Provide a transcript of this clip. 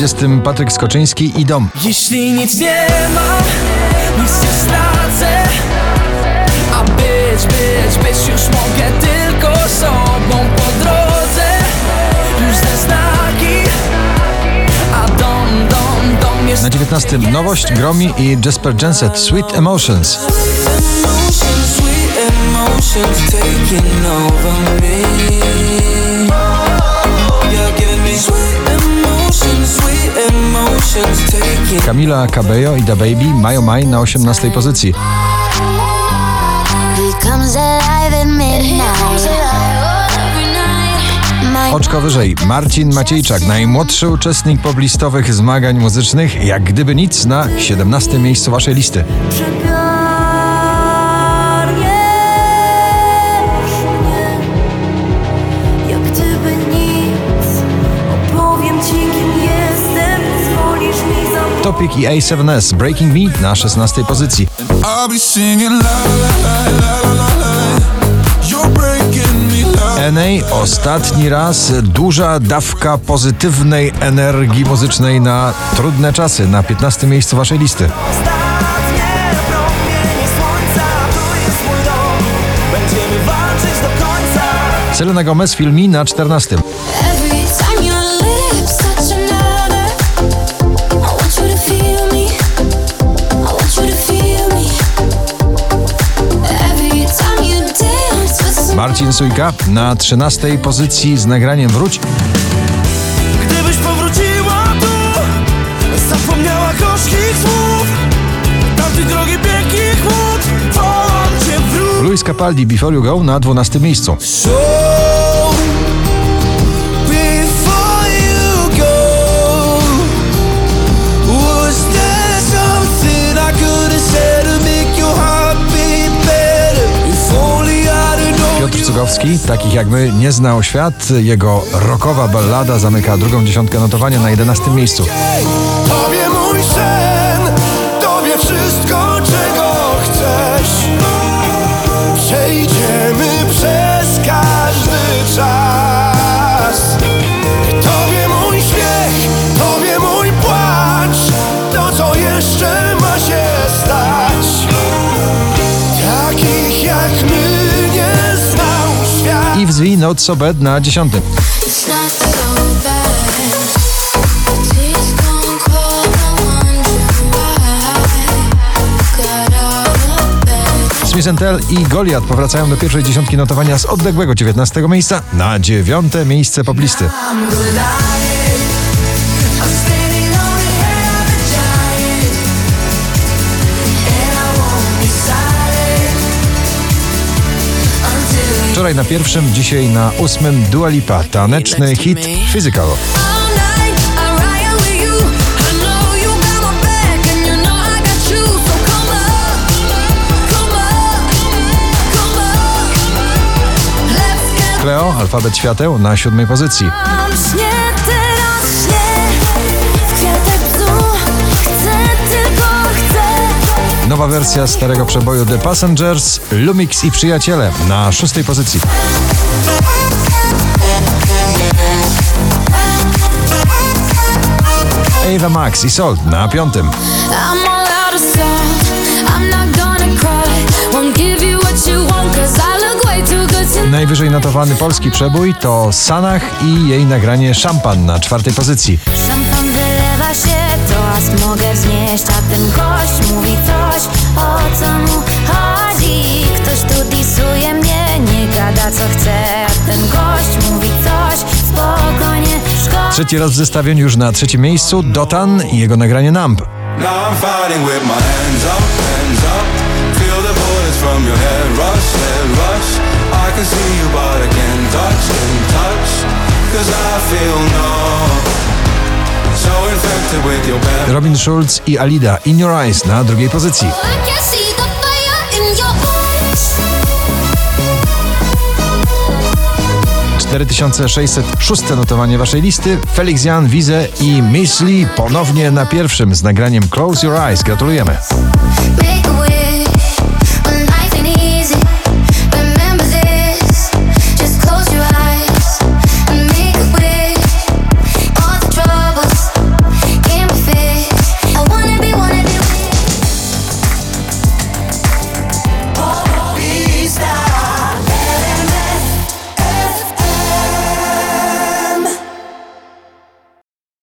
20 Patryk Skoczyński i Dom. Jeśli nic nie ma, nic nie stracę A być, być, być już mogę tylko sobą po drodze Różne znaki A dom, dom, dom jest Na 19 nowość Gromi i Jasper Jenset Sweet Emotions. Emotions, sweet emotions taking over me Camila Cabello i Da Baby mają maj na 18 pozycji. Oczko wyżej Marcin Maciejczak, najmłodszy uczestnik poblistowych zmagań muzycznych, jak gdyby nic na 17 miejscu waszej listy. Topik i A7S Breaking Me na 16 pozycji. NA ostatni raz duża dawka pozytywnej energii muzycznej na trudne czasy na 15 miejscu waszej listy. Ostatnie promienie słońca To jest mój dom Będziemy walczyć do końca Selena Gomez Filmi na 14. Marcin Sujka na 13 pozycji z nagraniem Wróć. Gdybyś powróciła tu Zapomniała gorzkich słów Tamtych drogi pięknych chłód Wołam cię wróć Luis Capaldi Before You Go na 12 miejscu. Takich jak my, nie znał świat. Jego rockowa ballada zamyka drugą dziesiątkę notowania na 11 miejscu. Wonder why. Got out of bed. Smith Tell i Goliat powracają do pierwszej dziesiątki notowania z odległego 19 miejsca na dziewiąte miejsce poplisty. Wczoraj na pierwszym, dzisiaj na ósmym Dua Lipa, taneczny hit Physical. All night I ride with you. Nowa wersja starego przeboju The Passengers, Lumix i Przyjaciele na szóstej pozycji. Ava Max i Salt na piątym. Najwyżej notowany polski przebój to Sanach i jej nagranie Szampan na czwartej pozycji. Szampan wylewa się To aż mogę wznieść A ten gość Trzeci raz w zestawieniu już na trzecim miejscu Dotan i jego nagranie Numb. Robin Schulz i Alida In Your Eyes na drugiej pozycji. 4606 notowanie waszej listy. Felix Jan, Wize i Miss Lee ponownie na pierwszym z nagraniem Close Your Eyes. Gratulujemy.